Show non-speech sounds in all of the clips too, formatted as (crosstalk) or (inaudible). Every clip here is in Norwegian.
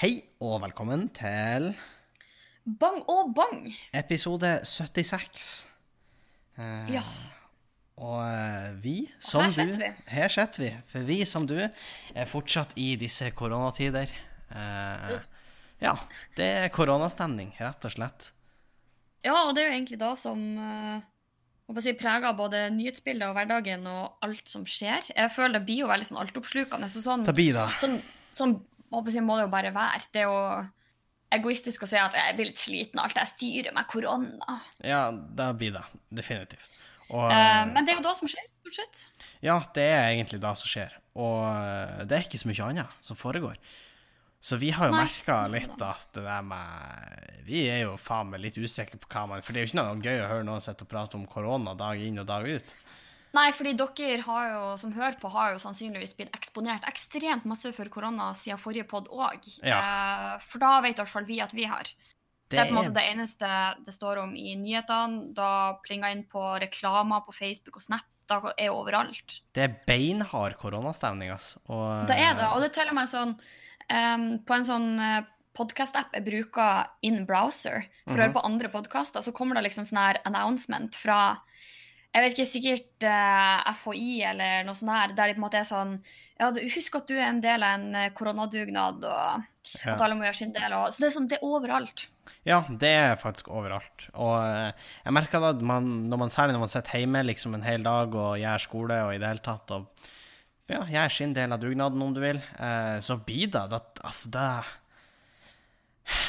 Hei og velkommen til Bang og bang! episode 76. Eh, Ja. Og eh, vi, som her du vi. Her sitter vi. For vi, som du, er fortsatt i disse koronatider. Eh, ja, det er koronastemning, rett og slett. Ja, og det er jo egentlig da som uh, si, preger både nyhetsbildet og hverdagen og alt som skjer. Jeg føler det blir jo veldig sånn altoppslukende. Så sånn, Det blir da. sånn, sånn håper jeg, må det jo bare være. Det er jo egoistisk å si at jeg blir litt sliten av alt jeg styrer med korona. Ja, det blir det. Definitivt. Og, uh, men det er jo da som skjer, stort sett. Ja, det er egentlig det som skjer. Og eh, det er ikke så mye annet som foregår. Så vi har jo merka litt at det der med Vi er jo faen meg litt usikre på hva man For det er jo ikke noe gøy å høre noen sitte og prate om korona dag inn og dag ut. Nei, fordi dere har jo, som hører på, har jo sannsynligvis blitt eksponert ekstremt masse for korona siden forrige pod òg. for da vet i hvert fall vi at vi har. Det er på en måte det eneste det står om i nyhetene. Da plinger inn på reklamer på Facebook og Snap. Da er jo overalt. det er beinhard koronastemning, altså. Og, Det er det. Og det er til og med sånn um, På en sånn podkast-app jeg bruker in browser for å høre på andre podkaster, så kommer det liksom sånn her announcement fra jeg vet ikke, sikkert eh, FHI eller noe sånt her, der de på en måte er sånn Ja, du, husk at du er en del av en eh, koronadugnad, og Ja. at alle må gjøre sin del. Og, så det er sånn, det er overalt. Ja, det er faktisk overalt. Og eh, jeg merker da at man, når man, særlig når man sitter hjemme liksom en hel dag og gjør skole og i det hele tatt, og ja, gjør sin del av dugnaden, om du vil, eh, så blir det at Altså, det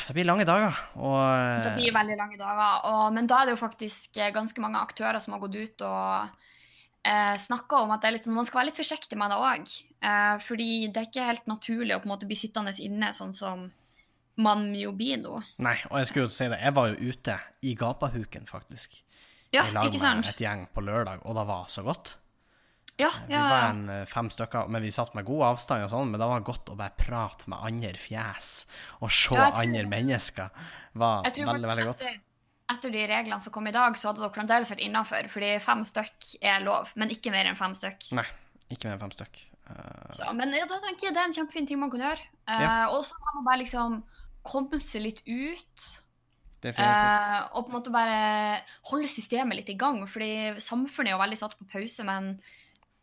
Det blir lange dager. Og eh, Det blir veldig lange dager. Og, men da er det jo faktisk eh, ganske mange aktører som har gått ut og eh, snakka om at er sånn, man skal være litt forsiktig med det òg. Eh, fordi det er ikke helt naturlig å på en måte bli sittende inne sånn som man jo blir nå. Nei, og jeg skulle jo si det, jeg var jo ute i gapahuken, faktisk. Ja, I lag ikke med sant? et gjeng på lørdag, og det var så godt. Ja, Vi ja, var en eh, fem stykker, men vi satt med god avstand og sånn, men det var godt å bare prate med andre fjes og se Ja, tror- andre mennesker. var Jeg veldig, veldig godt. etter, etter de reglene som kom i dag, så hadde dere fremdeles vært innafor. Fordi fem stykk er lov, men ikke mer enn fem stykk. Nei, ikke mer enn fem stykk. Uh... Så, men ja, da tenker jeg det er en kjempefin ting man kan gjøre. Uh, Ja. Og så kan man bare liksom komme seg litt ut. Eh, og på en måte bare holde systemet litt i gang. Fordi samfunnet er jo veldig satt på pause, men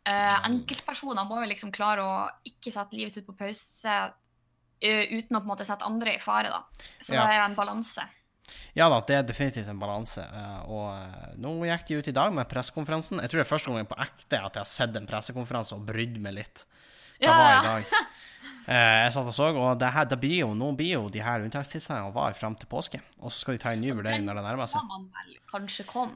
eh, enkeltpersoner må jo liksom klare å ikke sette livet sitt på pause uh, uten å på en måte sette andre i fare, da. Så Ja. det er jo en balanse. Ja da, det er definitivt en balanse. Uh, og nå gikk de ut i dag med pressekonferansen. Jeg tror det er første gangen på ekte at jeg har sett en pressekonferanse og brydd meg litt. Det Ja, var i dag. (laughs) Eh, jeg satt og så, og det her, det blir jo, nå blir jo de her unntakstilstandene var fram til påske. Og så skal de ta en ny vurdering når det nærmer seg.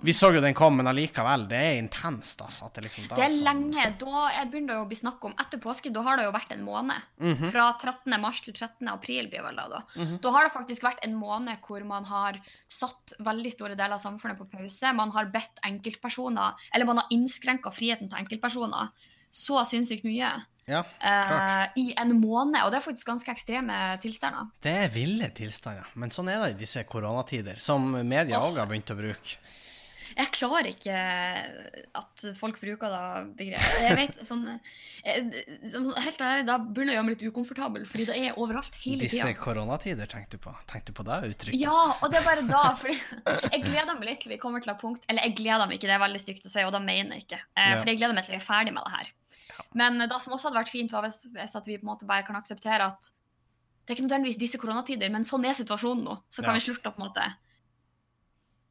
Vi så jo den kom, men allikevel, det er intenst, altså. Det, liksom, da Det er lenge. Da jeg begynner det å bli snakk om etter påske, da har det jo vært en måned. Mhm. Fra 13. mars til 13. april blir vel det da. Da har det faktisk vært en måned hvor man har satt veldig store deler av samfunnet på pause. Man har bedt enkeltpersoner, eller man har innskrenka friheten til enkeltpersoner så sinnssykt mye Ja, eh, klart. i en måned. Og det er faktisk ganske ekstreme tilstander. Det er ville tilstander. Men sånn er det i disse koronatider, som media òg oh. har begynt å bruke. Jeg klarer ikke at folk bruker det begrepet. Jeg vet, (laughs) sånn, eh, Helt ærlig, da begynner jeg å meg litt ukomfortabel, fordi det er overalt hele Disse tida. koronatider, tenkte du på? Tenkte du på det uttrykket? Ja, og det er bare da, fordi (laughs) jeg gleder meg litt til vi kommer til et punkt Eller jeg gleder meg ikke, det er veldig stygt å si, og da mener jeg ikke. Eh. Fordi jeg gleder meg til vi er ferdig med det her. Men det som også hadde vært fint, var hvis, hvis at vi på en måte bare kan akseptere at det er ikke nødvendigvis disse koronatider, men sånn er situasjonen nå. Så kan Ja. vi slutte å på en måte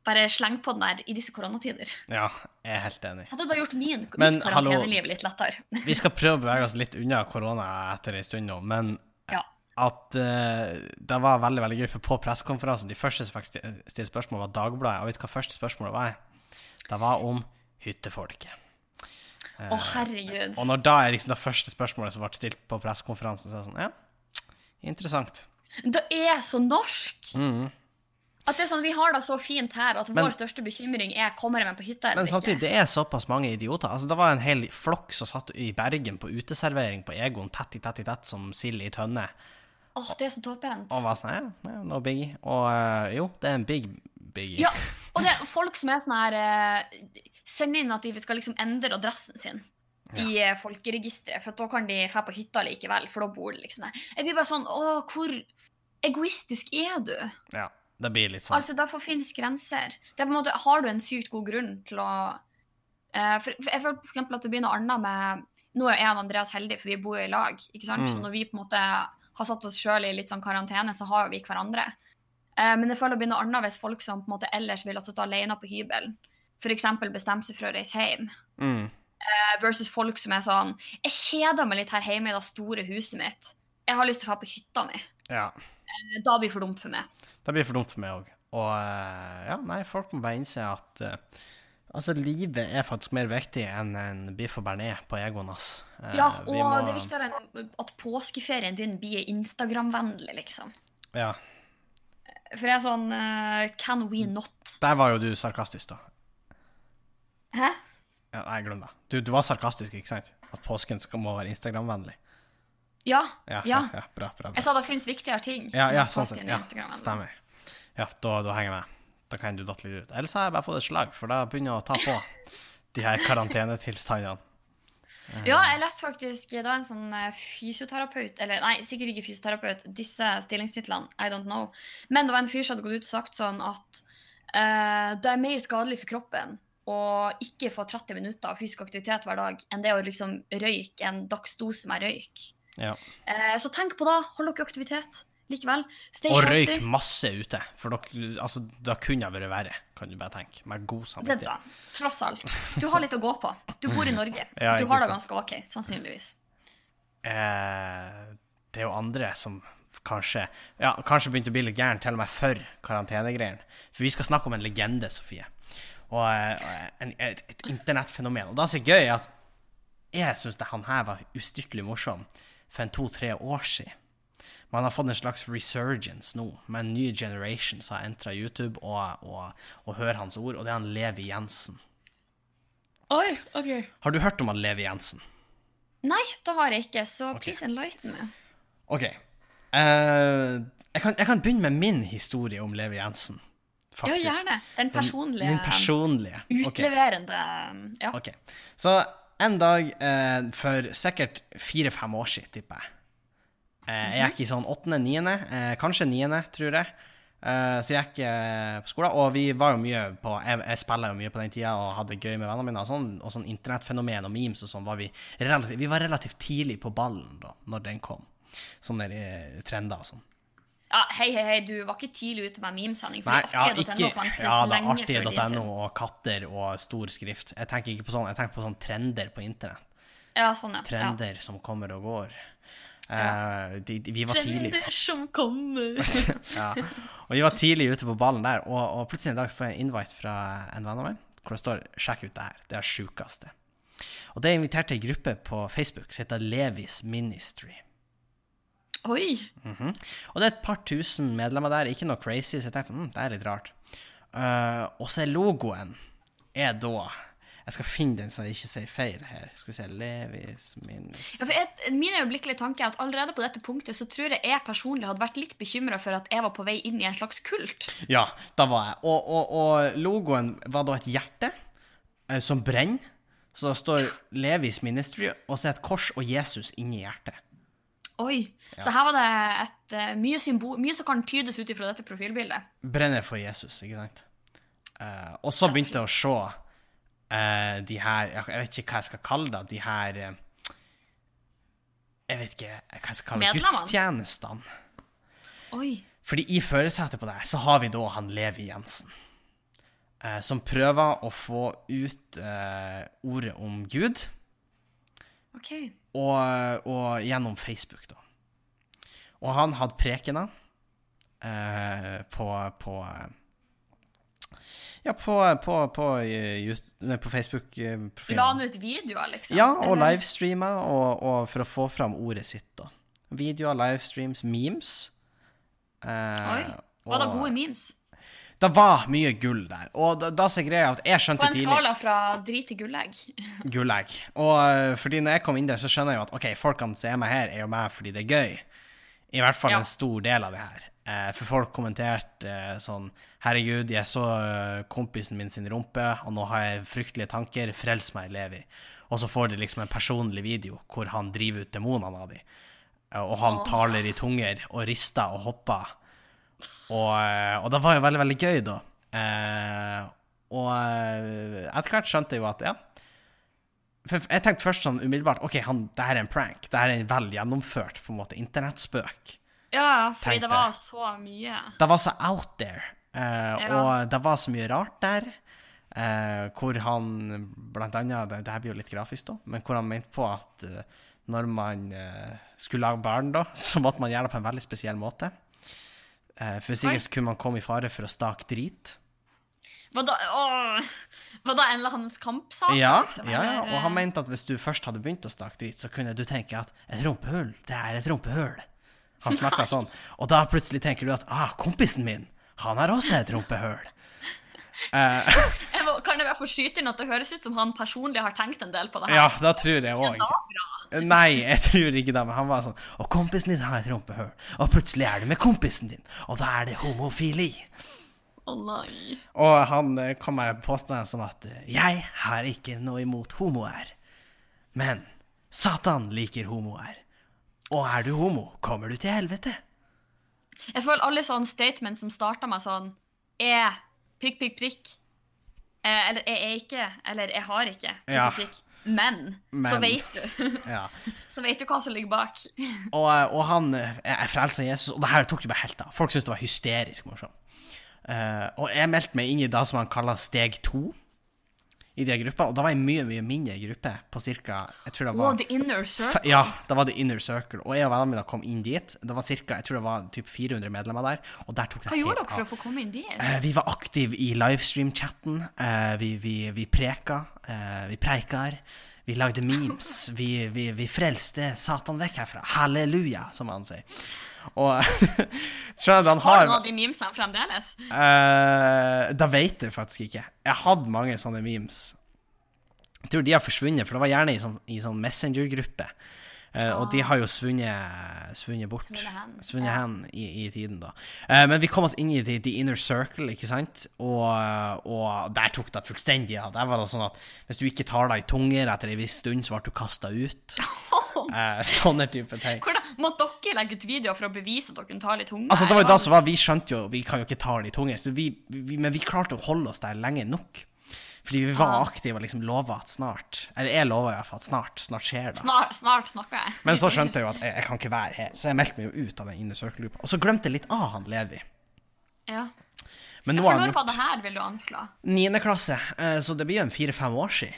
bare slenge på den der i disse koronatider. Ja, jeg er helt enig. Så hadde det gjort min, Men, mitt karanteneliv litt lettere. (laughs) Vi skal prøve å bevege oss litt unna korona etter en stund nå, men Ja. at uh, det var veldig veldig gøy, for på pressekonferansen De første som fikk stilt spørsmål, var Dagbladet. Og vet du hva første spørsmålet var? Det var om hyttefolket. Å, herregud. Og når da er liksom det første spørsmålet som ble stilt på pressekonferansen, så er det sånn Ja, interessant. Det er så norsk! Mm. At det er sånn, Vi har det så fint her, at Men- vår største bekymring er kommer jeg meg på hytta eller Men eller samtidig, ikke. det er såpass mange idioter. Altså, Det var en hel flokk som satt i Bergen på uteservering på Egon, tett i tett i tett som sild i tønne. Åh, Det er så toppent. Og var sånn, ja, no biggie. Og eh, jo, det er en big biggie. Ja, (laughs) og det er folk som er sånn her eh, Send inn at de skal liksom endre adressen sin. i eh, folkeregisteret, for at da kan de dra på hytta likevel, for da bor de liksom der. Jeg blir bare sånn Å, hvor egoistisk er du? Ja, det blir litt sånn. Altså, Derfor finnes grenser. Det er på en måte, Har du en sykt god grunn til å uh, for, for Jeg føler for eksempel at det blir noe annet med Nå er jeg og Andreas heldige, for vi bor jo i lag. ikke sant? Mm. Så når vi på en måte har satt oss sjøl i litt sånn karantene, så har vi hverandre. Eh, men jeg føler det blir noe annet hvis folk som på en måte ellers ville sittet alene på hybelen, f.eks. bestemmer seg for å reise hjem, Mm. Uh, versus folk som er sånn Jeg kjeder meg litt her hjemme i det store huset mitt. Jeg har lyst til å dra på hytta mi. Ja. Da blir det for dumt for meg. Det blir for dumt for meg òg. Og uh, ja, nei, folk må bare innse at altså, livet er faktisk mer viktig enn en biff og bearnés på egoen, ass. Ja, vi og må- det er viktigere enn at påskeferien din blir Instagram-vennlig, liksom. Ja. For jeg er sånn Can we not? Der var jo du sarkastisk, da. Hæ? Ja, nei, glem det. Du, du var sarkastisk, ikke sant? At påsken skal må være Instagram-vennlig. Ja. Ja, ja. Ja. bra, bra, bra. Jeg sa det finnes viktigere ting. Ja, ja, sånn sett. Ja, stemmer. Ja, da, da henger jeg med. Da kan du datte litt ut. Ellers har jeg bare fått et slag, for da begynner jeg å ta på (laughs) de her karantenetilstandene. Ja, jeg leste faktisk var en sånn eh, fysioterapeut Eller nei, sikkert ikke fysioterapeut, disse stillingstitlene, I don't know. Men det var en fyr som hadde gått ut og sagt sånn at uh, det er mer skadelig for kroppen å ikke få 30 minutter fysisk aktivitet hver dag enn det å liksom røyke en dagsdose med røyk. Ja. Eh, så tenk på det. Hold dere aktivitet likevel. Stay Og healthy. røyk masse ute, for dere, altså, det kunne vært verre, kan du bare tenke. Med god Det da, tross alt. Du har litt å gå på. Du bor i Norge. (laughs) Ja, du har det ganske OK, sannsynligvis. Eh, det er jo andre som kanskje Ja, kanskje begynte å bli litt gæren, til og med for karantenegreiene. For vi skal snakke om en legende, Sofie. Og eh, en, et, et internettfenomen. Og det som er gøy, at jeg syns han her var ustyrtelig morsom for en to-tre år siden. Men han har fått en slags resurgence nå, med en ny generation som har entra YouTube og, og, og hører hans ord, og det er han Levi Jensen. Oi, OK. Har du hørt om han Levi Jensen? Nei, det har jeg ikke, så Ok. please enlighten me. OK. Uh, jeg, kan, jeg kan begynne med min historie om Levi Jensen. Ja, gjerne. Den personlige, Min personlige. Utleverende. utleverende Ja. Ok. Så en dag eh, for sikkert fire-fem år siden, tipper jeg. Eh, jeg gikk i sånn åttende-niende, eh, kanskje niende, tror jeg. Eh, så jeg gikk eh, på skolen, og vi var jo mye på Jeg, jeg spilla jo mye på den tida og hadde gøy med vennene mine. Og sånn, og sånn internettfenomen og memes og sånn var vi relativt Vi var relativt tidlig på ballen da når den kom. Sånne trender og sånn. Ja. Hei, hei, hei, du var ikke tidlig ute med memesending. Nei, ja, ikke Ja, det er tid. og katter og stor skrift. Jeg tenker ikke på sånn, jeg tenker på sånn trender på internett. Ja, sånn, ja. Trender som kommer og går. Eh, de, de, vi var ja. tidlig Trender som kommer. (laughs) ja. Og vi var tidlig ute på ballen der, og, og plutselig en dag får jeg en invite fra en venn av meg hvor det står 'sjekk ut det her'. Det er sjukeste. Og det er invitert til ei gruppe på Facebook som heter Levis Ministry. Oi. Mhm. Og det er et par tusen medlemmer der, ikke noe crazy, så jeg tenkte sånn, mm, det er litt rart. Uh, og så er logoen er da Jeg skal finne den så jeg ikke sier feil her. Skal vi se Levis Ministry Ja, et, min øyeblikkelige tanke er at allerede på dette punktet så tror jeg jeg personlig hadde vært litt bekymra for at jeg var på vei inn i en slags kult. Ja, da var jeg. Og, og, og logoen var da et hjerte eh, som brenner. Så det står Levis Ministry, og så er et kors og Jesus inni hjertet. Oi. Så her var det et, eh, mye, symbol, mye som kan tydes ut ifra dette profilbildet. Brenner for Jesus, ikke sant? Uh, og så begynte jeg å se uh, de her Jeg vet ikke hva jeg skal kalle det. De her uh, Jeg vet ikke hva jeg skal kalle det. Gudstjenestene. Oi. Fordi i førersetet på det så har vi da han Levi Jensen. Eh, som prøver å få ut eh, ordet om Gud. OK. Og, og gjennom Facebook, da. Og han hadde prekener eh, på på Ja, på, på, på, på La Facebook-profilen. han ut videoer, liksom? Ja, og livestreama, og, og for å få fram ordet sitt, da. Videoer, livestreams, memes. Eh, Oi. Var det gode memes? Det var mye gull der. Og da, da så greia at jeg På skjønte en tidlig skala fra drit til gullegg. (laughs) Gullegg. Og eh, fordi når jeg kom inn der, så skjønner jeg jo at ok, folkene som er med her, er jo med fordi det er gøy. I hvert fall Ja. en stor del av det her. Eh, for folk kommenterte eh, sånn Herregud, jeg så kompisen min sin rumpe, og nå har jeg fryktelige tanker. Frels meg, Levi. Og så får de liksom en personlig video hvor han driver ut demonene av dem. og han taler i tunger og rister og hopper. Og, eh, og det var jo veldig, veldig gøy, da. Eh, og eh, etter hvert skjønte jeg jo at ja. For jeg tenkte først sånn umiddelbart OK, han, det her er en prank. Det her er en vel gjennomført på en måte internettspøk. Ja, fordi Tenkte. det var så mye. Det var så out there. eh, Ja. Og det var så mye rart der. eh, hvor han blant annet Det, det her blir jo litt grafisk, da, men hvor han mente på at uh, når man uh, skulle lage barn, da, (laughs) så måtte man gjøre det på en veldig spesiell måte. Eh, for sikkert kunne man komme i fare for å stake drit. Var det, var det en eller hans kampsak? Ja, liksom, ja, ja, og han mente at hvis du først hadde begynt å stake drit, så kunne du tenke at et rumpehull, det er et rumpehull. Han snakka sånn. Og da plutselig tenker du at ah, kompisen min, han har også et rumpehull. (laughs) Eh, (laughs) jeg være for jeg bare få skyte inn at det høres ut som han personlig har tenkt en del på det her? ja, da tror jeg òg. Nei, jeg tror ikke det, men han var sånn Og kompisen din har et rumpehull, og plutselig er du med kompisen din, og da er det homofili. Å nei. Og han eh, kom med påstanden som at eh, jeg har ikke noe imot homoer, men Satan liker homoer. Og er du homo, kommer du til helvete. Jeg føler alle sånne statements som starter med sånn Er prikk, prikk, prikk. Eh, eller jeg er ikke. Eller jeg har ikke. kritikk. Ja. prikk. Men, så vet du. Ja. (laughs) så vet du hva som ligger bak. (laughs) Og, eh, og han eh, er frelsa Jesus, og det her tok jo bare helt av. Folk syntes det var hysterisk morsomt. Uh, og jeg meldte meg inn i det som han kaller steg to i de gruppa, og da var jeg mye, mye mindre gruppe, på cirka Jeg tror det var... var the inner circle. Ja, da var det Inner Circle. Og jeg og vennene mine kom inn dit. Det var cirka, jeg tror det var typ 400 medlemmer der. Og der tok det Hva gjorde dere for å få komme inn dit? Uh, vi var aktive i livestream-chatten. Uh, vi, vi, vi preka. Uh, vi preikar. Vi lagde memes. (laughs) Vi, vi, vi frelste Satan vekk herfra. Halleluja, som han sier. Og (laughs) skjønner du, han Har har du noen av de memesene fremdeles? Uh, Da vet jeg faktisk ikke. Jeg hadde mange sånne memes. Jeg tror de har forsvunnet, for det var gjerne i sånn, sånn Messenger-gruppe. Uh, Og de har jo svunnet, svunnet bort. Svunnet hen, Svunnet ja. hen i, i tiden, da. Uh, men vi kom oss inn i the, the inner circle, ikke sant? Og, og der tok det fullstendig av. Der var det sånn at hvis du ikke tar deg i tunger etter en viss stund, så ble du kasta ut. (laughs) Eh, (laughs) sånne type ting. Hvordan, må dere legge ut videoer for å bevise at dere tar litt tunge? Altså, det var jo da som var, Vi skjønte jo Vi kan jo ikke ta litt tunge, så vi, vi, men vi klarte å holde oss der lenge nok. Fordi vi var Ah. aktive og liksom lova at snart Eller jeg lova iallfall at snart. Snart skjer det. Snart, snart snakker jeg. Men så skjønte jeg jo at jeg, jeg kan ikke være her, så jeg meldte meg jo ut av den inner circle-gruppa. Og så glemte jeg litt av han Levi. Ja. Men nå har han når var det her, vil du anslå? niende klasse, eh, så det blir jo en fire-fem år siden.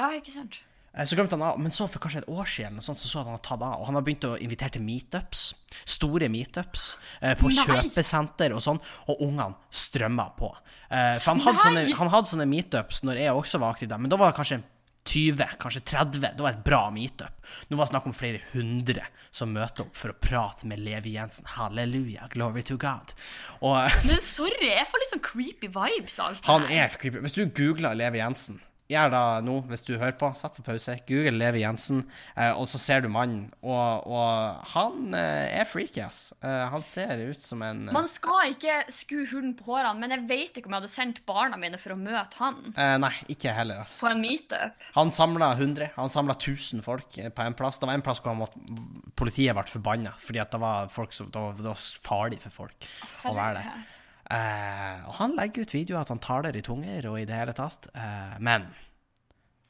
Ja, ikke sant? Eh, Så glemte han av, men så for kanskje et år siden sånt, så så han hadde tatt av. Og han har begynt å invitere til meetups. Store meetups. Eh, på Nei! kjøpesenter og sånn. Og ungene strømma på. Eh, for han hadde, sånne, han hadde sånne meetups når jeg også var aktiv der, men da var det kanskje 20, kanskje 30. Det var et bra meetup. Nå var det snakk om flere hundre som møter opp for å prate med Levi Jensen. Halleluja, glory to God. Og Men sorry, jeg får litt sånn creepy vibes av alt det han er creepy. Hvis du googler Levi Jensen Gjør det nå, hvis du hører på. Sett på pause. Google Levi Jensen, eh, og så ser du mannen. Og, og han eh, er freaky, ass. Eh, han ser ut som en eh, Man skal ikke skue hunden på hårene, men jeg vet ikke om jeg hadde sendt barna mine for å møte han eh, Nei, ikke heller, ass. på en meetup. Han samla 100, han samla 1000 folk eh, på en plass. Det var en plass hvor han måtte, politiet ble forbanna, fordi det var, folk som, det var, det var farlig for folk å være der. Eh, og han legger ut videoer at han taler i tunger og i det hele tatt. Eh, men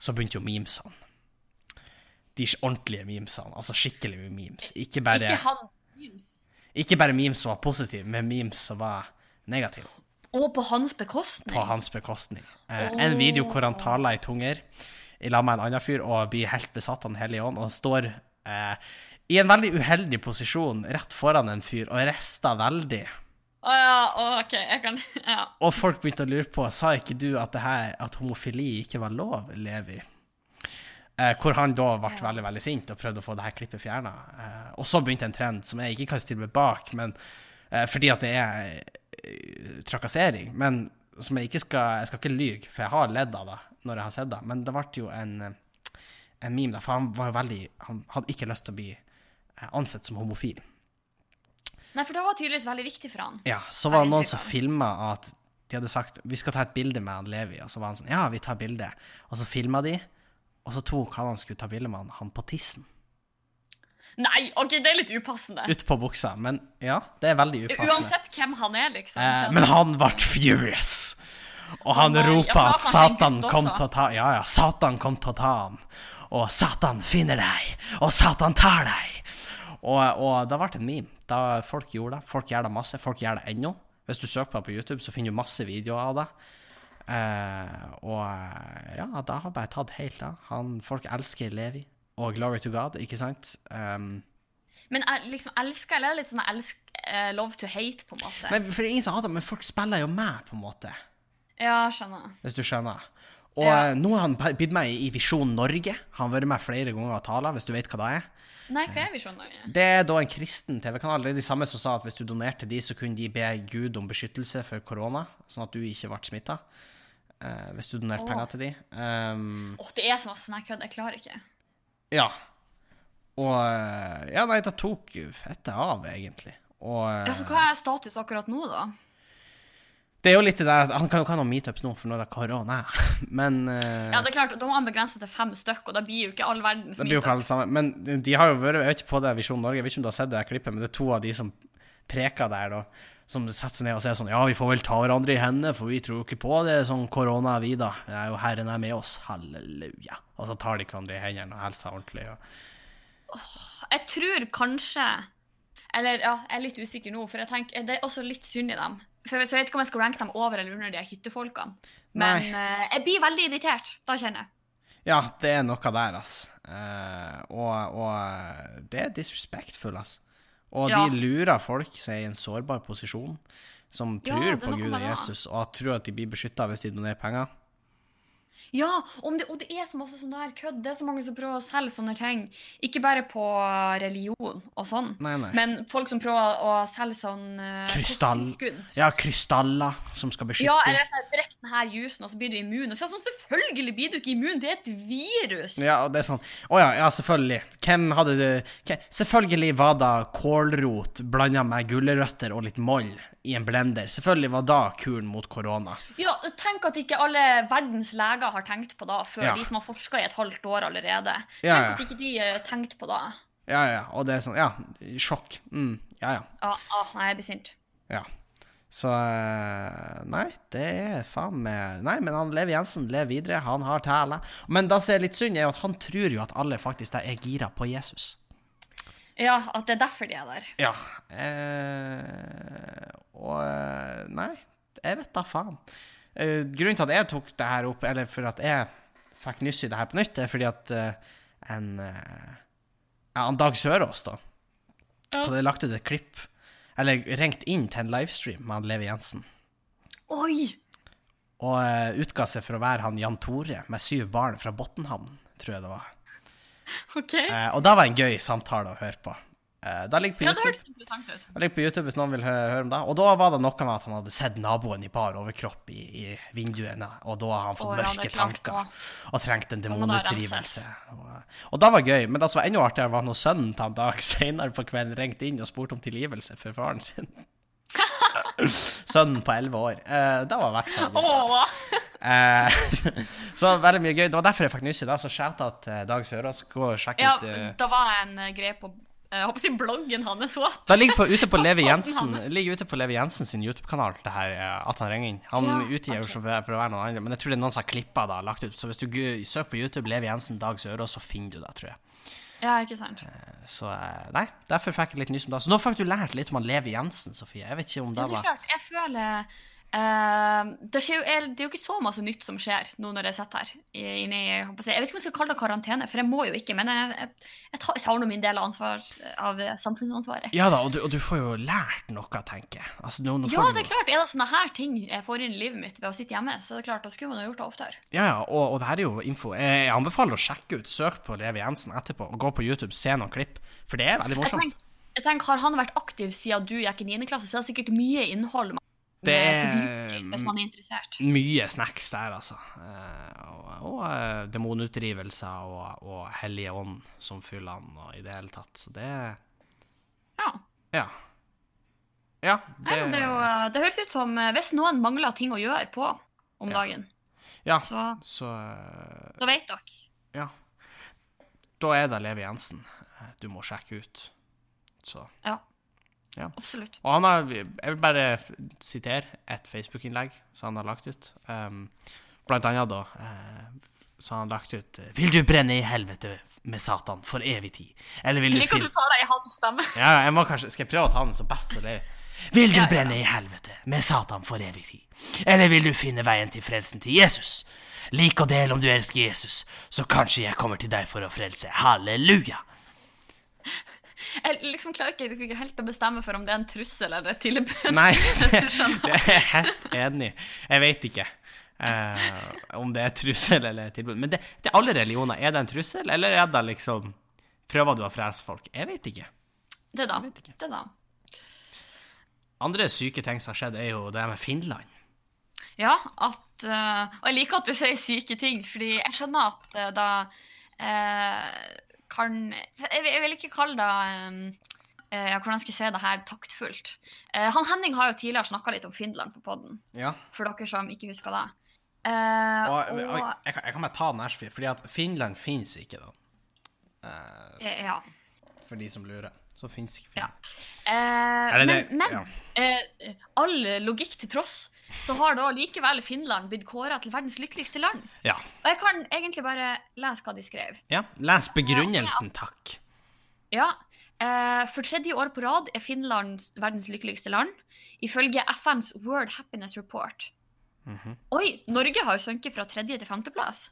så begynte jo memesene. De ordentlige memesene. Altså skikkelige memes. Ikke bare, Ikke han memes. ikke bare memes som var positive, men memes som var negative. Og på hans bekostning. På hans bekostning. Eh, En video hvor han taler i tunger i lag med en annen fyr og blir helt besatt av Den hellige ånd, og står eh, i en veldig uheldig posisjon rett foran en fyr og rister veldig. Å ja, oh, OK, jeg kan (laughs) Ja. Og folk begynte å lure på Sa ikke du at, det her, at homofili ikke var lov, Levi? Eh, hvor han da ble veldig veldig sint og prøvde å få det her klippet fjerna. Eh, og så begynte en trend som jeg ikke kan stille meg bak, men eh, fordi at det er eh, trakassering. Men som jeg ikke skal Jeg skal ikke lyge, for jeg har ledd av det når jeg har sett det. Men det ble jo en, en meme der, for han var jo veldig Han hadde ikke lyst til å bli eh, ansett som homofil. Nei, for det var tydeligvis veldig viktig for han. Ja, så var det noen som filma at de hadde sagt vi skal ta et bilde med han Levi. Og så var han sånn ja, vi tar bilde. Og så filma de, og så tok han han skulle ta bilde med han, han på tissen. Nei, ok, det er litt upassende. utpå buksa. Men ja, det er veldig upassende. Uansett hvem han er, liksom. Eh, men han ble furious. Og han oh, ropa at Satan kom til å ta Ja, ja, Satan kom til å ta han. Og Satan finner deg, og Satan tar deg. Og, og det ble en meme. Da folk gjorde det. Folk gjør det masse. Folk gjør det ennå. Hvis du søker på det på YouTube, så finner du masse videoer av det. Eh, og ja, det har bare tatt helt av. Han, folk elsker Levi. Og glory to God, ikke sant? Um, Men liksom elsker, eller er litt sånn elsk, eh, love to hate, på en måte? nei, for det er ingen som hater men folk spiller jo med, på en måte. Ja, skjønner. hvis du skjønner. Og Ja. eh, nå har han blitt med i Visjon Norge. Han har vært med flere ganger og tala, hvis du vet hva det er. Nei, hva er visjonen? Det er da en kristen TV-kanal. Det er de samme som sa at hvis du donerte de, så kunne de be Gud om beskyttelse for korona, sånn at du ikke ble smitta. hvis du donerte oh. penger til de. Um, Åh, det er så masse sånn kødd, jeg klarer ikke. ja. Og eh, Ja, nei, det tok fettet fette av, egentlig. Og eh, Ja, så hva er status akkurat nå, da? Det er jo litt det der Han kan jo ikke ha noen meetups nå, for nå er det korona. (laughs) Men uh, Ja, det er klart, Da må han begrense til fem stykk, og da blir jo ikke all verdens meetup. Men de har jo vært Jeg vet ikke på det Visjon Norge, jeg vet ikke om du har sett det klippet, men det er to av de som preker der, da. Som setter seg ned og sier sånn Ja, vi får vel ta hverandre i hendene, for vi tror jo ikke på det sånn korona, vi, da. Det er jo Herren er med oss. Halleluja. Og så tar de hverandre i hendene og hilser ordentlig. Og... Jeg tror kanskje Eller ja, jeg er litt usikker nå, for jeg tenker det er også litt synd i dem. For Så jeg vet ikke om jeg skal ranke dem over eller under de hyttefolkene. Men eh, jeg blir veldig irritert. Da kjenner jeg. Ja, det er noe der, ass. Uh, og, og det er disrespectful, ass. Og Ja. de lurer folk som er i en sårbar posisjon, som tror er på Gud og. Jesus, og tror at de blir beskytta hvis de donerer penger. Ja, om det, og det er så masse sånn der kødd. Det er så mange som prøver å selge sånne ting. Ikke bare på religion og sånn, Nei, nei. men folk som prøver å selge sånn uh, Krystall. Ja, krystaller som skal beskytte Ja, eller så drikk denne jusen, og så blir du immun. Og så er sånn, selvfølgelig blir du ikke immun, det er et virus. Ja, og det er sånn Å ja, ja, selvfølgelig. Hvem hadde du hvem, Selvfølgelig var det kålrot blanda med gulrøtter og litt moll i en blender. Selvfølgelig var da kuren mot korona. Ja, tenk at ikke alle verdens leger har tenkt på da, før Ja. de som har forska i et halvt år allerede. Tenk Ja, ja. at ikke de eh, tenkte på da. Ja, ja, og det er sånn Ja, sjokk. Mm, ja, ja. Ja, ah, nei, jeg blir sint. Ja. Så eh, Nei, det er faen meg Nei, men han Levi Jensen lever videre. Han har tæle. Men det som er litt synd, er jo at han tror jo at alle faktisk der er gira på Jesus. Ja, at det er derfor de er der. Ja. Eh, og eh, Nei, jeg vet da faen. Eh, grunnen til at jeg tok det her opp, eller for at jeg fikk nyss i det her på nytt, er fordi at eh, en eh, ja, Dag Sørås, da, Ja. hadde lagt ut et klipp, eller ringt inn til en livestream med han Levi Jensen. Oi! Og eh, utga seg for å være han Jan Tore med syv barn fra Botnhamn, tror jeg det var. (laughs) OK. Eh, og da var det en gøy samtale å høre på. Eh, det ligger på Ja, det hørtes interessant ut. Det ligger på YouTube hvis noen vil hø høre om det. Og da var det noe med at han hadde sett naboen i bar overkropp i, i vinduene, og da har han fått er mørke tanker og trengt en det demonutdrivelse. Og, og det var gøy, men det som var enda artigere, var når sønnen til han dag (laughs) senere på kvelden ringte inn og spurte om tilgivelse for faren sin. Sønnen på elleve år. Uh, det var i hvert fall. Eh, (laughs) så veldig mye gøy. Det var derfor jeg fikk nyss i det. Så skjæta at til Dag Sørås. Gå og sjekk Ja, ut eh, da var en greie på Jeg håper å si bloggen hans. What? Det ligger på, ute på Levi Jensen ligger ute på Levi Jensen sin YouTube-kanal, det her, at han ringer inn. Han Ja, utgir okay. for, for å være noen andre, men jeg tror det er noen som har klippa det og lagt ut. Så hvis du søker på YouTube Levi Jensen Dag Sørås, så finner du det, tror jeg. Ja, ikke sant. Så eh, nei, derfor fikk jeg litt nys om det. Så nå fikk du lært litt om han Levi Jensen, Sofie. Jeg vet ikke om Ja, det det er klart. Jeg føler eh, det, jo, det er jo ikke så masse nytt som skjer nå når jeg sitter her. Inne jeg, jeg vet ikke om jeg skal kalle det karantene, for jeg må jo ikke. Men jeg, jeg, jeg tar, tar nå min del av, ansvar, av samfunnsansvaret. Ja da, og du, og du får jo lært noe, tenker jeg. Altså, Ja, det er klart. Er det sånne her ting jeg får inn i livet mitt ved å sitte hjemme, så er det klart, da skulle man ha gjort det oftere. Ja, ja, og, og det her er jo info. Jeg, anbefaler å sjekke ut. Søk på Levi Jensen etterpå, gå på YouTube, se noen klipp. For det er veldig morsomt. jeg tenker, Har han vært aktiv siden du gikk i 9. klasse, så er det sikkert mye innhold man Det er- hvis man er interessert. Mye snacks der, altså. Eh, og og eh, demonutdrivelser og, og Hellige Ånd som fyller han, og i det hele tatt. Så det Ja. Ja. Ja, Nei, det, jo, eh, det høres ut som eh, hvis noen mangler ting å gjøre på om dagen, ja, så så eh, da vet dere. Ja. Da er det Levi Jensen. eh, du må sjekke ut. Så. Ja. Ja. Absolutt. Og han har Jeg vil bare sitere et Facebook-innlegg som han har lagt ut. Um, blant annet da uh, så har han lagt ut eh, Vil du brenne i helvete med Satan for evig tid? Eller vil Jeg liker at du tar deg i hans stemme. (laughs) Ja, jeg må kanskje Skal jeg prøve å ta den så best som det er? Vil du Ja, ja, brenne i helvete med Satan for evig tid? Eller vil du finne veien til frelsen til Jesus? Lik og del om du elsker Jesus, så kanskje jeg kommer til deg for å frelse. Halleluja! (laughs) Jeg liksom klarer ikke, ikke helt å bestemme for om det er en trussel eller et tilbud. Nei, (laughs) det, det er jeg helt enig. Jeg vet ikke eh, om det er trussel eller et tilbud. Men det, det er alle religioner. Er det en trussel, eller er det liksom Prøver du å frese folk? Jeg vet ikke. Det da. vet ikke. Det da. Andre syke ting som har skjedd, er jo det med Finland. Ja, at eh, Og jeg liker at du sier syke ting, fordi jeg skjønner at eh, da eh, kan jeg, vil- ikke kalle det eh, eh, Hvordan skal jeg se det her taktfullt? Uh, han Henning har jo tidligere snakka litt om Finland på poden, Ja. for dere som ikke husker det. Uh, Og, og, jeg, kan, jeg kan bare ta den her, fordi at Finland fins ikke, da. Uh, ja. For de som lurer. Så fins ikke Ja. Finland. Eh, men men ja. all logikk til tross, så har da likevel Finland blitt kåra til verdens lykkeligste land. Ja. Og jeg kan egentlig bare lese hva de skrev. ja. Les begrunnelsen, takk. Ja, eh, For tredje år på rad er Finland verdens lykkeligste land, ifølge FNs World Happiness Report. Mhm. Oi, Norge har jo sunket fra tredje til femteplass.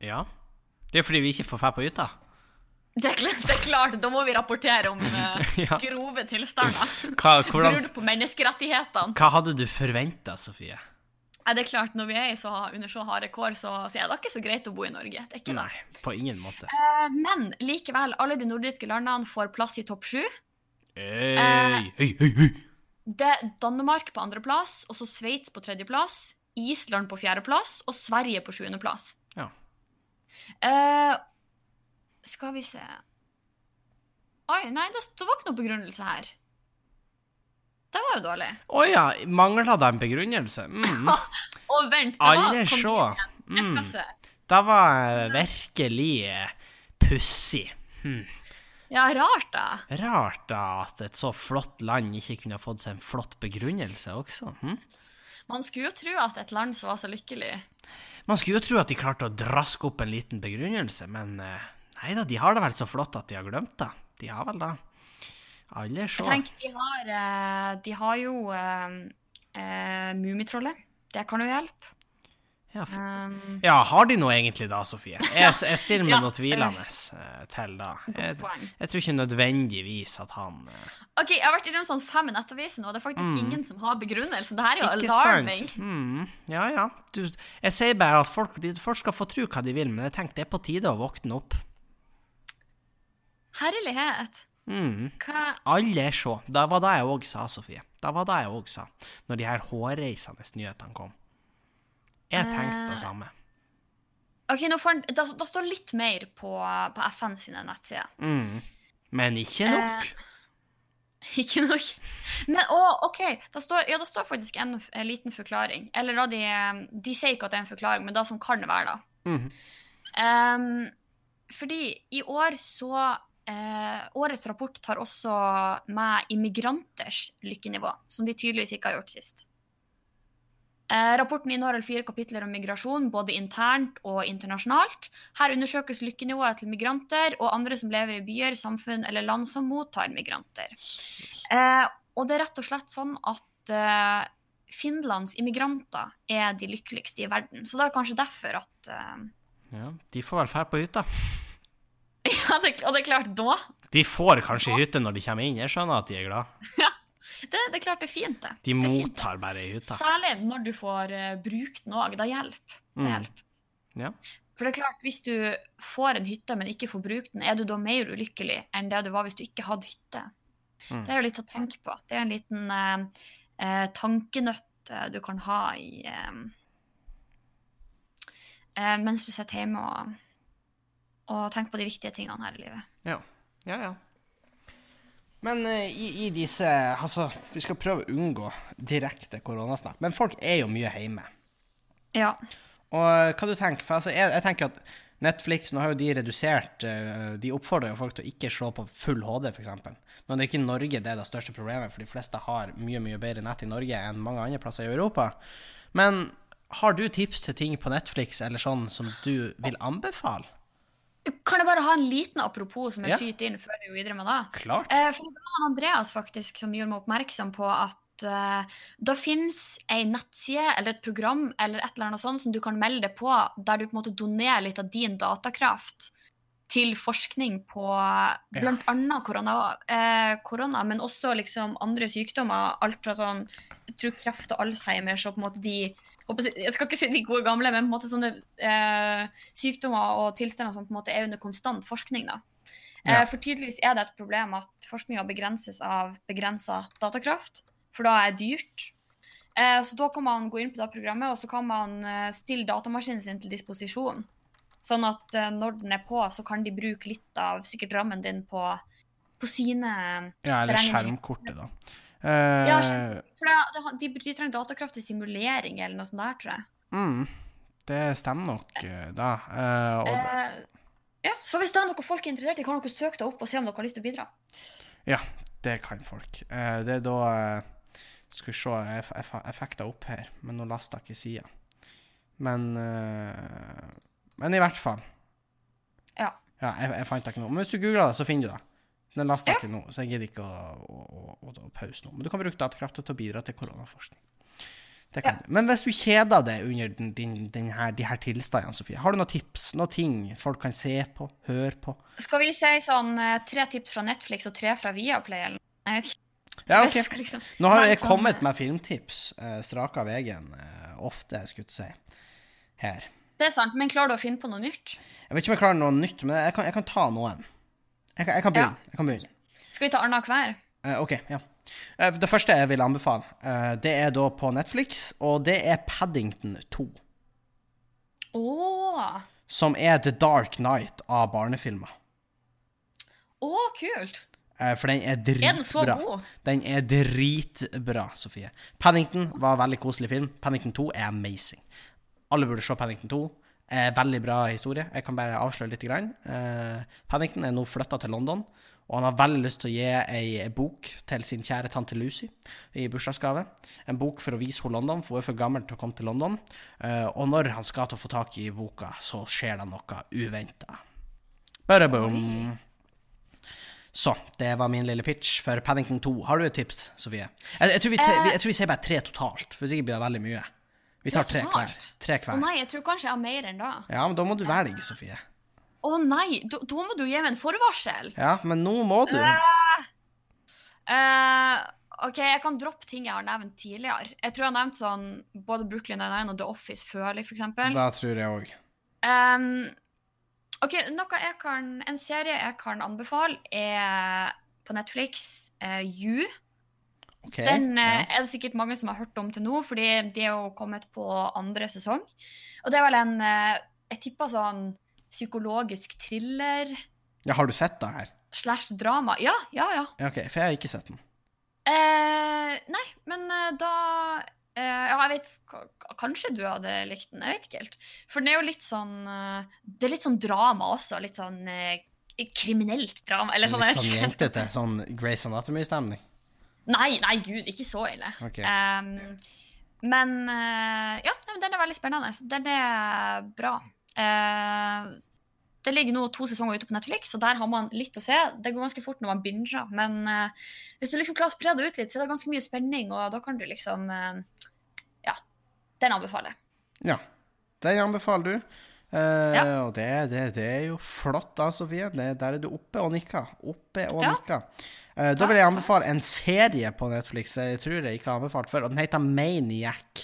Ja. Det er fordi vi ikke får dra på hytta. Det er, klart, det er klart, da må vi rapportere om uh, (laughs) Ja. grove tilstander. Hva, hvordan, Brudd på menneskerettighetene. hva hadde du forventa, Sofie? Er det er klart, Når vi er så, under så harde kår, så, så er det ikke så greit å bo i Norge. Det er ikke det. Nei, på ingen måte. Uh, Men likevel, alle de nordiske landene får plass i topp sju. Høy, høy, høy. Det er Danmark på andreplass, og så Sveits på tredjeplass, Island på fjerdeplass og Sverige på sjuendeplass. Ja. Eh, skal vi se Oi, nei, det, det var ikke noe begrunnelse her. Det var jo dårlig. Å ja, mangla det en begrunnelse? Mm. (laughs) Og vent, det Alle se. sjå. Jeg Mm. skal se. Det var virkelig pussig. Hm. Ja, rart, da. Rart da at et så flott land ikke kunne fått seg en flott begrunnelse også. Hm? Man skulle jo tro at et land som var så lykkelig Man skulle jo tro at de klarte å draske opp en liten begrunnelse, men eh, nei da, de har det vel så flott at de har glemt det. De har vel det. Alle Jeg tenker, de har, eh, de har jo eh, eh, Mummitrollet. Det kan jo hjelpe. Ja, Um, ja, har de noe egentlig da, Sofie? Jeg, jeg stiller meg (laughs) Ja, noe tvilende eh, til da. Jeg, jeg tror ikke nødvendigvis at han OK, jeg har vært innom sånn fem i Nettavisen, og det er faktisk ingen som har begrunnelsen. Det her er jo Mm. Ikke alarming. Mm, ja, ja. Du, jeg sier bare at folk, folk skal få tro hva de vil, men jeg tenker det er på tide å våkne opp. Herlighet. Mm. Hva Alle så. Det var det jeg òg sa, Sofie. Det var det jeg òg sa, når de her hårreisende nyhetene kom. Jeg tenkte det Eh. samme. OK, nå får den, da, da står litt mer på, på FN sine nettsider. Mm. Men ikke nok. (laughs) Ikke nok. Men å, OK. Da står, ja, da står faktisk en, en liten forklaring. Eller da de De sier ikke at det er en forklaring, men det som kan være, da. Mm. Um, fordi i år så eh, Årets rapport tar også med immigranters lykkenivå, som de tydeligvis ikke har gjort sist. Eh, rapporten inneholder fire kapitler om migrasjon, både internt og internasjonalt. Her undersøkes lykkenivået til migranter og andre som lever i byer, samfunn eller land som mottar migranter. Eh, og det er rett og slett sånn at eh, Finlands immigranter er de lykkeligste i verden. Så det er kanskje derfor at eh, Ja, de får vel ferd på hytta. Ja, det, og det er klart, da De får kanskje hytte når de kommer inn. Jeg skjønner at de er glad. det, det er klart det er fint, det. De det mottar fint. bare hytta. Særlig når du får uh, brukt noe. Da hjelper det. Mm. Ja. For det er klart, hvis du får en hytte, men ikke får brukt den, er du da mer ulykkelig enn det du var hvis du ikke hadde hytte? Mm. Det er jo litt å tenke på. Det er en liten uh, uh, tankenøtt du kan ha i Mens du sitter hjemme og, og tenke på de viktige tingene her i livet. Ja, ja. ja. Men eh, i, i disse Altså, vi skal prøve å unngå direkte koronasnakk. Men folk er jo mye hjemme. Ja. Og eh, hva du tenker For altså, jeg, jeg tenker at Netflix nå har jo de redusert eh, De oppfordrer jo folk til å ikke se på full HD, f.eks. Nå er det ikke Norge det er det største problemet, for de fleste har mye mye bedre nett i Norge enn mange andre plasser i Europa. Men har du tips til ting på Netflix eller sånn som du vil anbefale? Kan jeg bare ha en liten apropos som jeg Ja. skyter inn før vi går videre med det? Klart. Eh, for det var Andreas faktisk som gjorde meg oppmerksom på at eh, det finnes ei nettside eller et program eller et eller annet sånt som du kan melde deg på, der du på en måte donerer litt av din datakraft til forskning på blant annet korona, eh, korona, men også liksom andre sykdommer. Alt fra sånn jeg tror kreft og alzheimer, så på en måte de jeg skal ikke si de gode gamle, men på en måte sånne eh, sykdommer og tilstander som på en måte er under konstant forskning. da. Ja. Eh, for tydeligvis er det et problem at forskninga begrenses av begrensa datakraft, for da er det dyrt. Eh, så da kan man gå inn på det programmet, og så kan man eh, stille datamaskinen sin til disposisjon. Sånn at når den er på, så kan de bruke litt av sikkert rammen din på, på sine Ja, eller skjermkortet, da. Eh, Ja, For de, de trenger datakraft til simulering eller noe sånt der, tror jeg. mm, det stemmer nok, eh, da. Eh, og, ja, Så hvis det er noe folk er interessert i, kan dere søke det opp og se om dere har lyst til å bidra. Ja, det kan folk. Eh, det er da Skal vi se, jeg, jeg, jeg fikk det opp her, men nå lasta jeg ikke sida. Men eh, Men i hvert fall. Ja. Ja, jeg, jeg fant det ikke nå. Men hvis du googler det, så finner du det. Den lasta Ja. ikke nå, så jeg gidder ikke å, å, å, å, pause nå. Men du kan bruke datakrafta til å bidra til koronaforskning. Det kan du. Men hvis du kjeder deg under din, din, din her, de her tilstandene, Sofie, har du noen tips? Noen ting folk kan se på, høre på? Skal vi si sånn eh, tre tips fra Netflix og tre fra Viaplay? Eller? Jeg vet ikke. Ja, ok. liksom- Nå har jeg sånn, kommet eh, med filmtips, uh, straka av veien, uh, ofte, skulle jeg si. Her. Det er sant, men klarer du å finne på noe nytt? Jeg vet ikke om jeg klarer noe nytt, men jeg kan, jeg kan ta noen. Jeg jeg kan begynne. Jeg kan begynne. Skal vi ta annenhver? Uh, OK, ja. Uh, det første jeg vil anbefale, uh, det er da på Netflix, og det er Paddington 2. Oh. Som er The Dark Night av barnefilmer. å, kult! Eh, for den er dritbra. Er den så god? Den er dritbra, Sofie. Paddington var en veldig koselig film. Paddington 2 er amazing. Alle burde se Paddington 2. Eh, veldig bra historie. Jeg kan bare avsløre litt. Grann. Eh, Paddington er nå flytta til London, og han har veldig lyst til å gi ei bok til sin kjære tante Lucy i bursdagsgave. En bok for å vise henne London, for hun er for gammel til å komme til London. Eh, og når han skal til å få tak i boka, så skjer det noe uventa. Så, det var min lille pitch for Paddington 2. Har du et tips, Sofie? Jeg, jeg, tror, vi, jeg tror vi sier bare tre totalt, for sikkert blir det veldig mye. Vi tar Tre tre hver. Å nei, jeg tror kanskje jeg har mer enn da. Ja, men da må du velge, Sofie. Å nei, da, da må du gi meg en forvarsel. Ja, men nå må du. Uh, OK, jeg kan droppe ting jeg har nevnt tidligere. Jeg tror jeg har nevnt sånn både Brooklyn Nine-Nine og The Office førlig, eksempel. Da tror jeg òg. Um, ok, noe jeg kan, En serie jeg kan anbefale, er på Netflix. Uh, you. OK. Den eh, ja. er det sikkert mange som har hørt om til nå, fordi de er jo kommet på andre sesong. Og det er vel en eh, Jeg tipper sånn psykologisk thriller ja, har du sett det her? slash drama. Ja, ja, ja. OK, for jeg har ikke sett den. Eh, nei, men eh, da eh, Ja, jeg vet Kanskje du hadde likt den. Jeg vet ikke helt. For den er jo litt sånn Det er litt sånn drama også. Litt sånn kriminelt drama. Eller sånn, Litt sånn jentete, sånn Grace Anatomy-stemning. Nei, nei, gud, ikke så ille. Okay. Um, men uh, ja, den er veldig spennende. Den er bra. Uh, det ligger nå to sesonger ute på Netflix, og der har man litt å se. Det går ganske fort når man binger, men uh, hvis du liksom klarer å spre det ut litt, så er det ganske mye spenning, og da kan du liksom Ja. Den anbefaler jeg. Ja, den anbefaler du. Eh, Ja. Og det, det, det er jo flott da, Sofie. Det, der er du oppe og nikker. Oppe og Ja. nikker. Uh, da vil jeg anbefale en serie på Netflix jeg tror jeg ikke har anbefalt før, og den heter Maniac.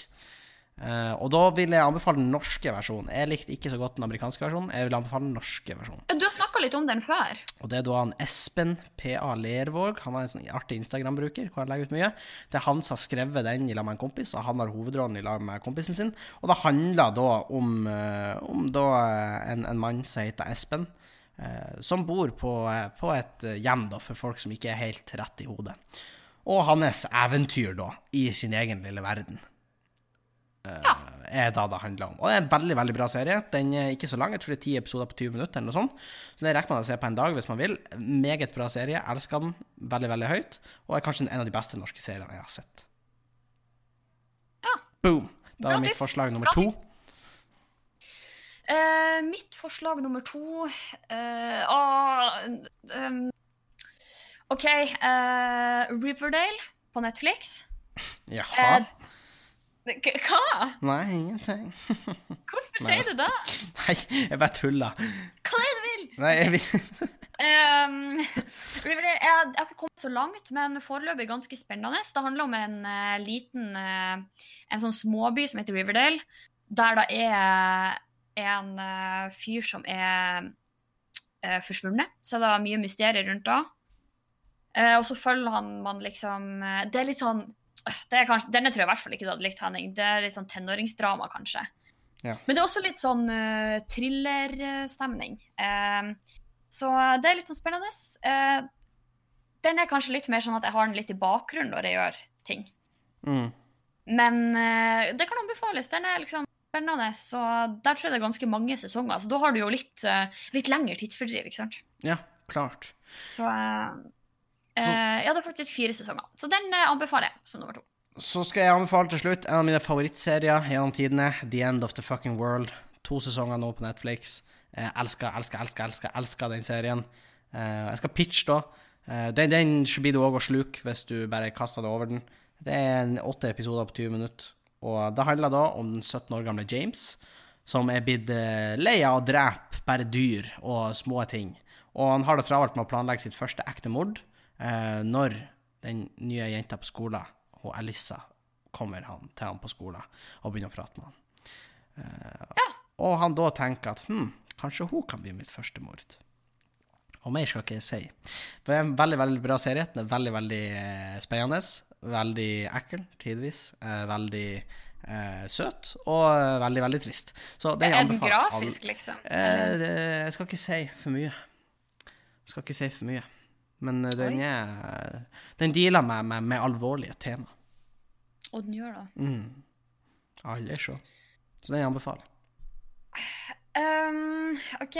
Eh, og da vil jeg anbefale den norske versjonen. Jeg likte ikke så godt den amerikanske versjonen. Jeg vil anbefale den norske versjonen. Ja, Du har snakka litt om den før. Og det er da han Espen P.A. Lervåg. Han er en sånn artig Instagram-bruker hvor han legger ut mye. Det er han som har skrevet den i lag med en kompis, og han har hovedrollen i lag med kompisen sin. Og det handler da om, uh, om da eh, en, en mann som heter Espen, uh, som bor på, på et hjem da for folk som ikke er helt rett i hodet. Og hans eventyr da, i sin egen lille verden. Eh, Ja. er da det handler om. Og det er en veldig veldig bra serie. Den er ikke så lang, jeg tror det er ti episoder på 20 minutter. eller noe sånt. Så det rekker man å se på en dag hvis man vil. Meget bra serie. Elsker den veldig veldig høyt. Og er kanskje en av de beste norske seriene jeg har sett. Ja. Boom. Da er mitt forslag nummer to. Uh, mitt forslag nummer to uh, uh, um, OK. eh, Riverdale på Netflix. Jaha. Hva? Nei, ingenting. (laughs) Hvorfor sier du det? Nei, jeg bare tuller. Hva er det du vil? Nei, jeg vil Um, jeg, har- jeg har ikke kommet så langt, men foreløpig ganske spennende. Det handler om en uh, liten uh, En sånn småby som heter Riverdale, der det er en uh, fyr som er forsvunnet. Så det er mye mysterier rundt det. Og så følger han man liksom Det er litt sånn kanskje, Denne tror jeg i hvert fall ikke du hadde likt, Henning. Det er litt sånn tenåringsdrama, kanskje. Ja. Men det er også litt sånn uh, thrillerstemning. Uh, så det er litt sånn spennende. Uh, den er kanskje litt mer sånn at jeg har den litt i bakgrunnen når jeg gjør ting. mm. Men uh, det kan anbefales. Den er liksom spennende, så der tror jeg det er ganske mange sesonger. Så da har du jo litt, litt lengre tidsfordriv, ikke sant. Ja, klart. Så eh, hadde Ja, det er faktisk fire sesonger. Så den eh, anbefaler jeg som nummer to. Så skal jeg anbefale til slutt en av mine favorittserier gjennom tidene, The End of the Fucking World. To sesonger nå på Netflix. Jeg elsker, elsker, elsker, elsker, elsker den serien. Eh, jeg skal pitche, da. Eh, den, den blir du òg å sluke hvis du bare kaster deg over den. Det er en åtte episoder på 20 minutter. Og det handler da om den 17 år gamle James, som er blitt eh, lei av å drepe bare dyr og små ting. Og han har det travelt med å planlegge sitt første ekte mord eh, når den nye jenta på skolen, og Alissa, kommer han til han på skolen og begynner å prate med han. Eh, Og han da tenker at hm, kanskje hun kan bli mitt første mord. Og mer skal ikke jeg si. Det er en veldig veldig bra serie. Den er veldig veldig eh, spennende. Veldig ekkel tidvis. Eh, veldig eh, søt. Og eh, veldig, veldig trist. Så det Er den alle- grafisk, liksom? Eh, det, jeg skal ikke si for mye. Jeg skal ikke si for mye. Men eh, den er Den dealer med, med, med alvorlige tema. Og den gjør det. Mm. Alle så. Så den anbefaler. Um, OK,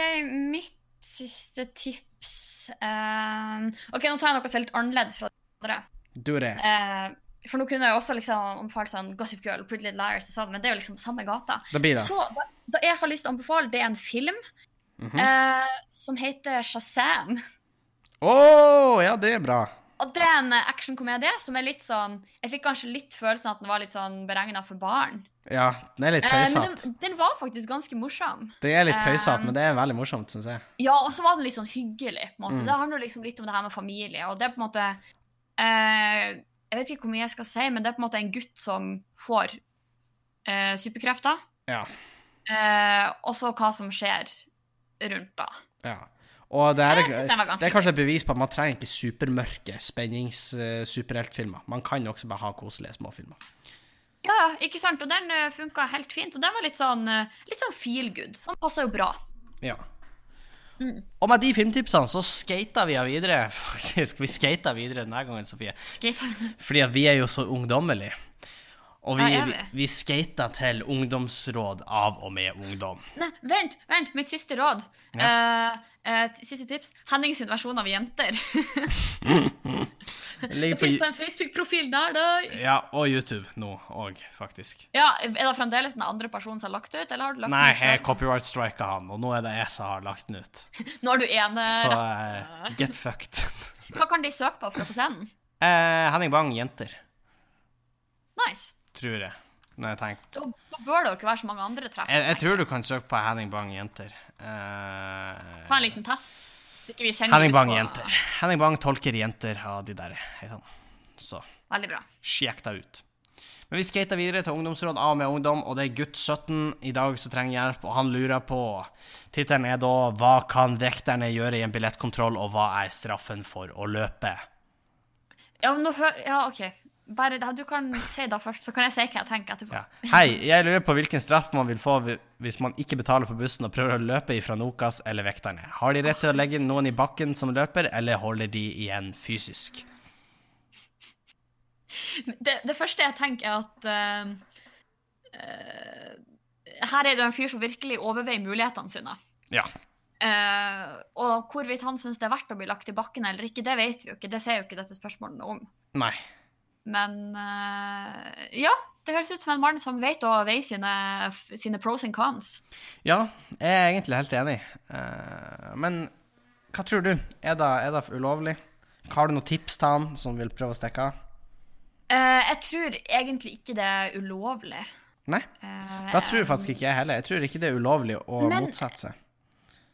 mitt siste tips um, OK, nå tar jeg noe som er litt annerledes fra de andre. Du er rett. Eh, for nå kunne jeg også liksom omfalt sånn Gossip Girl, Pretty Little Liars, og sånn, men det er jo liksom samme gata. Det blir det. Så da, da jeg har lyst til å anbefale, det er en film mm -hmm. uh, som heter Shazam. Å, ja, det er bra. Og det er en eh, actionkomedie som er litt sånn Jeg fikk kanskje litt følelsen at den var litt sånn beregna for barn. Ja, den er litt Eh, men den, den var faktisk ganske morsom. Det er litt tøysete, Um, men det er veldig morsomt, syns jeg. Ja, og så var den litt sånn hyggelig. på en måte. Mm. Det handler liksom litt om det her med familie. Og det er på en måte eh, Jeg vet ikke hvor mye jeg skal si, men det er på en måte en gutt som får eh, superkrefter. Ja. Eh, og så hva som skjer rundt da. ja. Og det er, det er kanskje et bevis på at man trenger ikke supermørke spennings-superheltfilmer. Man kan også bare ha koselige småfilmer. Ja, ja, ikke sant? Og den uh, funka helt fint. Og den var litt sånn, eh, litt sånn feel good. Sånn passer jo bra. Ja. Mm. Og med de filmtipsene så skata vi videre. (laughs) Faktisk, vi skata videre denne gangen, Sofie. Skater. Fordi vi er jo så ungdommelige. Og vi, Ja, vi, vi? skata til ungdomsråd av og med ungdom. Nei, vent, vent. Mitt siste råd. Eh, eh, siste tips. Henning sin versjon av Jenter. (laughs) Det på, fins på en Facebook-profil der, da. ja, og YouTube nå òg, faktisk. Ja, Er det fremdeles den andre personen som har lagt det ut, eller har du lagt Nei, jeg copyright-strika han, og nå er det jeg som har lagt den ut. (laughs) Nå har du ene Så rett. eh, get fucked. (laughs) Hva kan de søke på for å få se den? Uh, Henning Bang, jenter, Nice. tror jeg. Når jeg tenker. Da, da bør det jo ikke være så mange andre treff. Jeg, jeg tror du kan søke på Henning Bang, jenter. Uh, Ta en liten test. Henning Bang, jenter. Henning Bang tolker jenter av de der. Så Veldig bra. sjekk deg ut. Men vi skater videre til ungdomsråd A med ungdom, og det er gutt 17 i dag som trenger hjelp, og han lurer på Tittelen er da 'Hva kan vekterne gjøre i en billettkontroll, og hva er straffen for å løpe?' Ja, nå hør... Ja, OK. Bare, du kan si det først, så kan jeg si hva jeg tenker etterpå. Ja. Hei, jeg lurer på hvilken straff man vil få hvis man ikke betaler på bussen og prøver å løpe ifra Nokas eller vekterne. Har de rett til å legge noen i bakken som løper, eller holder de igjen fysisk? Det, det første jeg tenker, er at uh, uh, her er det en fyr som virkelig overveier mulighetene sine. Ja. Uh, og hvorvidt han syns det er verdt å bli lagt i bakken eller ikke, det vet vi jo ikke. Det ser jo ikke dette spørsmålet noe om. Nei. Men eh, ja, det høres ut som en mann som vet å veie sine, sine pros and cons. Ja, jeg er egentlig helt enig. Eh, men hva tror du? Er det, er det ulovlig? Har du noen tips til han som vil prøve å stikke av? Eh, jeg tror egentlig ikke det er ulovlig. Nei, da tror faktisk ikke jeg heller. Jeg tror ikke det er ulovlig å Men- motsette seg.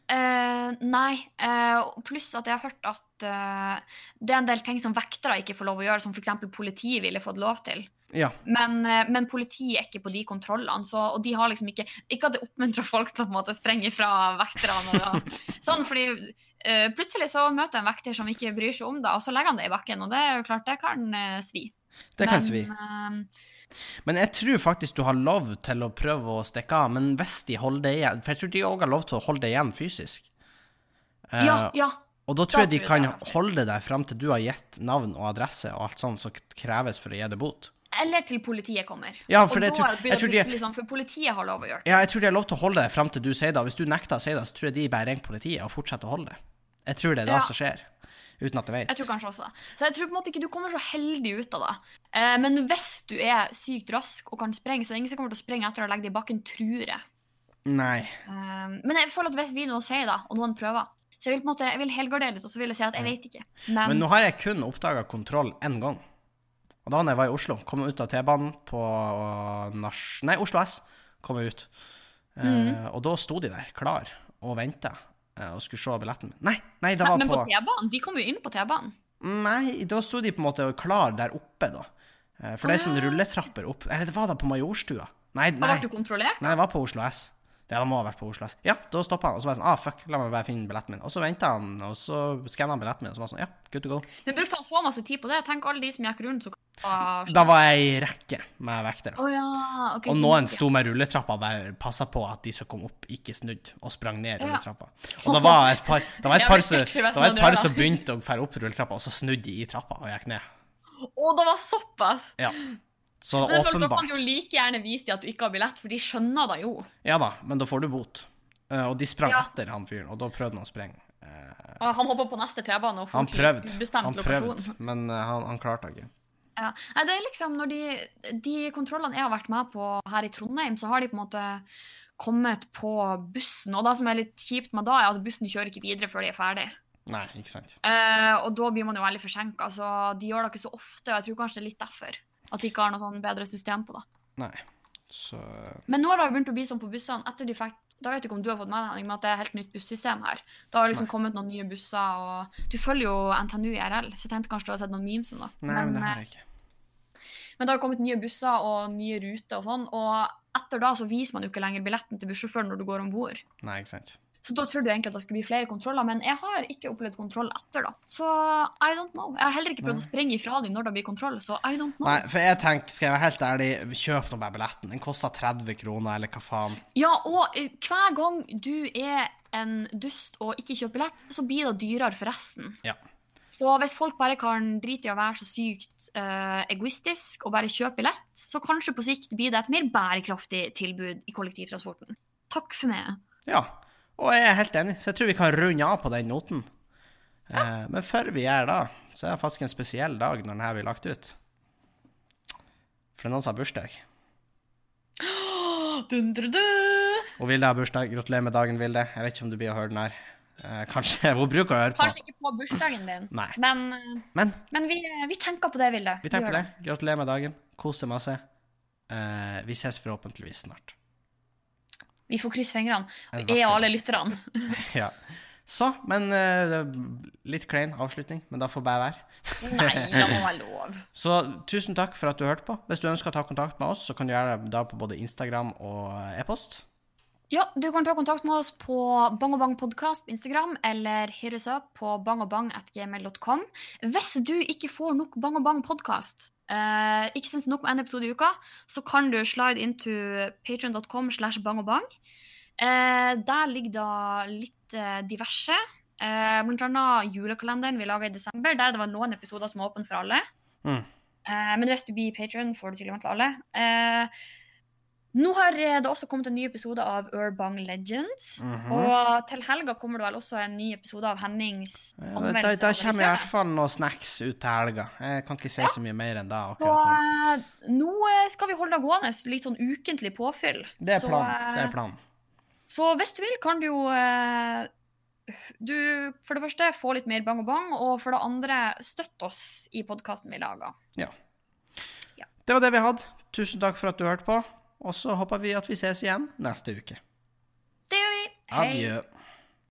Eh, nei. Uh, pluss at jeg har hørt at uh, det er en del ting som vektere ikke får lov å gjøre, som f.eks. politiet ville fått lov til. Ja. Men, men politiet er ikke på de kontrollene, så, og de har liksom ikke Ikke at det oppmuntrer folk til å på en måte sprenge fra vekterne. Og, (laughs) sånn, fordi plutselig så møter jeg en vekter som ikke bryr seg om det, og så legger han det i bakken. Og det er jo klart, det kan svi. Det kan svi. eh, Men jeg tror faktisk du har lov til å prøve å stikke av, men hvis de holder det igjen For jeg tror de òg har lov til å holde det igjen fysisk. Eh, ja, ja. Og da tror jeg de kan holde deg fram til du har gitt navn og adresse og alt sånt som kreves for å gi deg bot. Eller til politiet kommer. Ja, for det tror- jeg tror de- sånn, for politiet har lov å gjøre det. Ja, jeg tror de har lov til å holde det fram til du sier det. Hvis du nekter å si det, så tror jeg de bare ringer politiet og fortsetter å holde det. Jeg tror det er det Ja. som skjer, uten at jeg vet. Jeg tror kanskje også det. Så jeg tror på en måte ikke du kommer så heldig ut av det. Eh, men hvis du er sykt rask og kan sprenge, så er det ingen som kommer til å sprenge etter å legge deg i bakken, tror jeg. Nei. Eh, men jeg føler at hvis vi nå sier det, og noen prøver Så jeg vil på en måte, jeg vil helgardere litt, og så vil jeg si at jeg vet ikke. Men, Men nå har jeg kun oppdaga kontroll én gang. Og da jeg var i Oslo. Kom ut av T-banen på Nars... Nei, Oslo S. Kom jeg ut. Eh, Mm. og da sto de der, klar, og venta. Og skulle se billetten min. Nei, nei, det var men på på T-banen? De kom jo inn på T-banen. Nei, da sto de på en måte klar der oppe, da. Eh, For det er sånn rulletrapper opp Eller det var da på Majorstua. Nei, nei. ble du kontrollert? Nei, det var på Oslo S. Ja, det må ha vært på Oslo S. Ja, da stoppa han, og så var jeg sånn Ah, fuck, la meg bare finne billetten min. Og så venta han, og så skanna han billetten min, og så var han sånn Ja, good to go. Men brukte han så masse tid på det? Tenk alle de som gikk rundt, så var Da var jeg i rekke med vektere. Oh, ja, okay, Og noen sto med rulletrappa og bare passa på at de som kom opp, ikke snudde, og sprang ned rulletrappa. Og det var et par, det var et (laughs) par, som, var et par som begynte å fære opp rulletrappa, og så snudde de i trappa og gikk ned. Å, det var såpass! Ja. Så Men folk, da kan du jo like gjerne vise dem at du ikke har billett, for de skjønner det jo. Ja da, men da får du bot. Eh, og de sprang Ja. etter han fyren, og da prøvde han å sprenge. Eh, han hoppa på neste T-bane og han for til prøvde, han prøvde, men eh, han, han klarte ikke. Ja. Nei, det er liksom når de, de kontrollene jeg har vært med på her i Trondheim, så har de på en måte kommet på bussen. Og det som er litt kjipt med da, er at bussen kjører ikke videre før de er ferdig. Nei, ikke sant. Eh, og da blir man jo veldig forsinka. Så de gjør det ikke så ofte, og jeg tror kanskje det er litt derfor. At de ikke har noe sånn bedre system på det. Nei. Så eh, Men nå har det begynt å bli sånn på bussene. etter de fikk, Da vet du ikke om du har fått med deg at det er helt nytt bussystem her. Da har det liksom kommet noen nye busser, og du følger jo NTNU IRL, så jeg tenkte kanskje du har sett noen memes om det. Nei, men det eh, har jeg ikke. Men det har kommet nye busser og nye ruter og sånn, og etter da så viser man jo ikke lenger billetten til bussjåføren når du går om bord. Nei, ikke sant. Så da tror du egentlig at det skulle bli flere kontroller, men jeg har ikke opplevd kontroll etter, da. Så I don't know. Jeg har heller ikke prøvd å springe ifra dem når det blir kontroll, så I don't know. Nei, for jeg tenker, skal jeg være helt ærlig, kjøp nå bare billetten. Den koster 30 kroner, eller hva faen. Ja, og eh, hver gang du er en dust og ikke kjøper billett, så blir det dyrere for resten. Ja. Så hvis folk bare kan drite i å være så sykt uh, egoistisk og bare kjøpe billett, så kanskje på sikt blir det et mer bærekraftig tilbud i kollektivtransporten. Takk for meg. Ja. Og jeg er helt enig, så jeg tror vi kan runde av på den noten. Eh, men før vi gjør det, så er det faktisk en spesiell dag når denne blir lagt ut. For det er noen som har bursdag. (gasps) Dun, dun, dun. Og Vilde har bursdag. Gratulerer med dagen, Vilde. Jeg vet ikke om du blir å høre den her. Eh, kanskje. Hun bruker å høre på. Kanskje ikke på bursdagen din, Nei. men, eh, Men men vi, vi tenker på det, Vilde. vi tenker på det. Gratulerer med dagen. Kos deg masse. Eh, vi ses forhåpentligvis snart. Vi får krysse fingrene. er alle lytterne. (laughs) Ja. Så, men uh, litt klein avslutning, men da får bare være. Nei, det må være lov. (laughs) Så tusen takk for at du hørte på. Hvis du ønsker å ta kontakt med oss, så kan du gjøre det da på både Instagram og e-post. Ja, du kan ta kontakt med oss på Bang og Bang podcast på Instagram, eller us up på bangobang.gmail.com. Hvis du ikke får nok Bang og Bang podcast, eh, ikke syns nok med en episode i uka, så kan du slide into patreon.com slash bangobang. Eh, der ligger da litt eh, diverse. Eh, blant annet julekalenderen vi laga i desember, der det var noen episoder som var åpne for alle. Mm. Eh, men hvis du blir patron, får du tilgang til alle. Eh, Nå har eh, det også kommet en ny episode av Urbang Legends. Mhm. Og til helga kommer det vel også en ny episode av Hennings Ja, da, da, anmeldelse. kommer i hvert fall noen snacks ut til helga. Jeg kan ikke si så mye mer enn det akkurat nå. eh, nå eh, skal vi holde det gående, litt sånn ukentlig påfyll. Det er planen. Det er planen. Så hvis du vil, kan du jo du for det første få litt mer bang og bang, og for det andre støtte oss i podkasten vi lager. Det var det vi hadde. Tusen takk for at du hørte på. Og så håper vi at vi ses igjen neste uke. Det gjør vi. Hei. Adjø.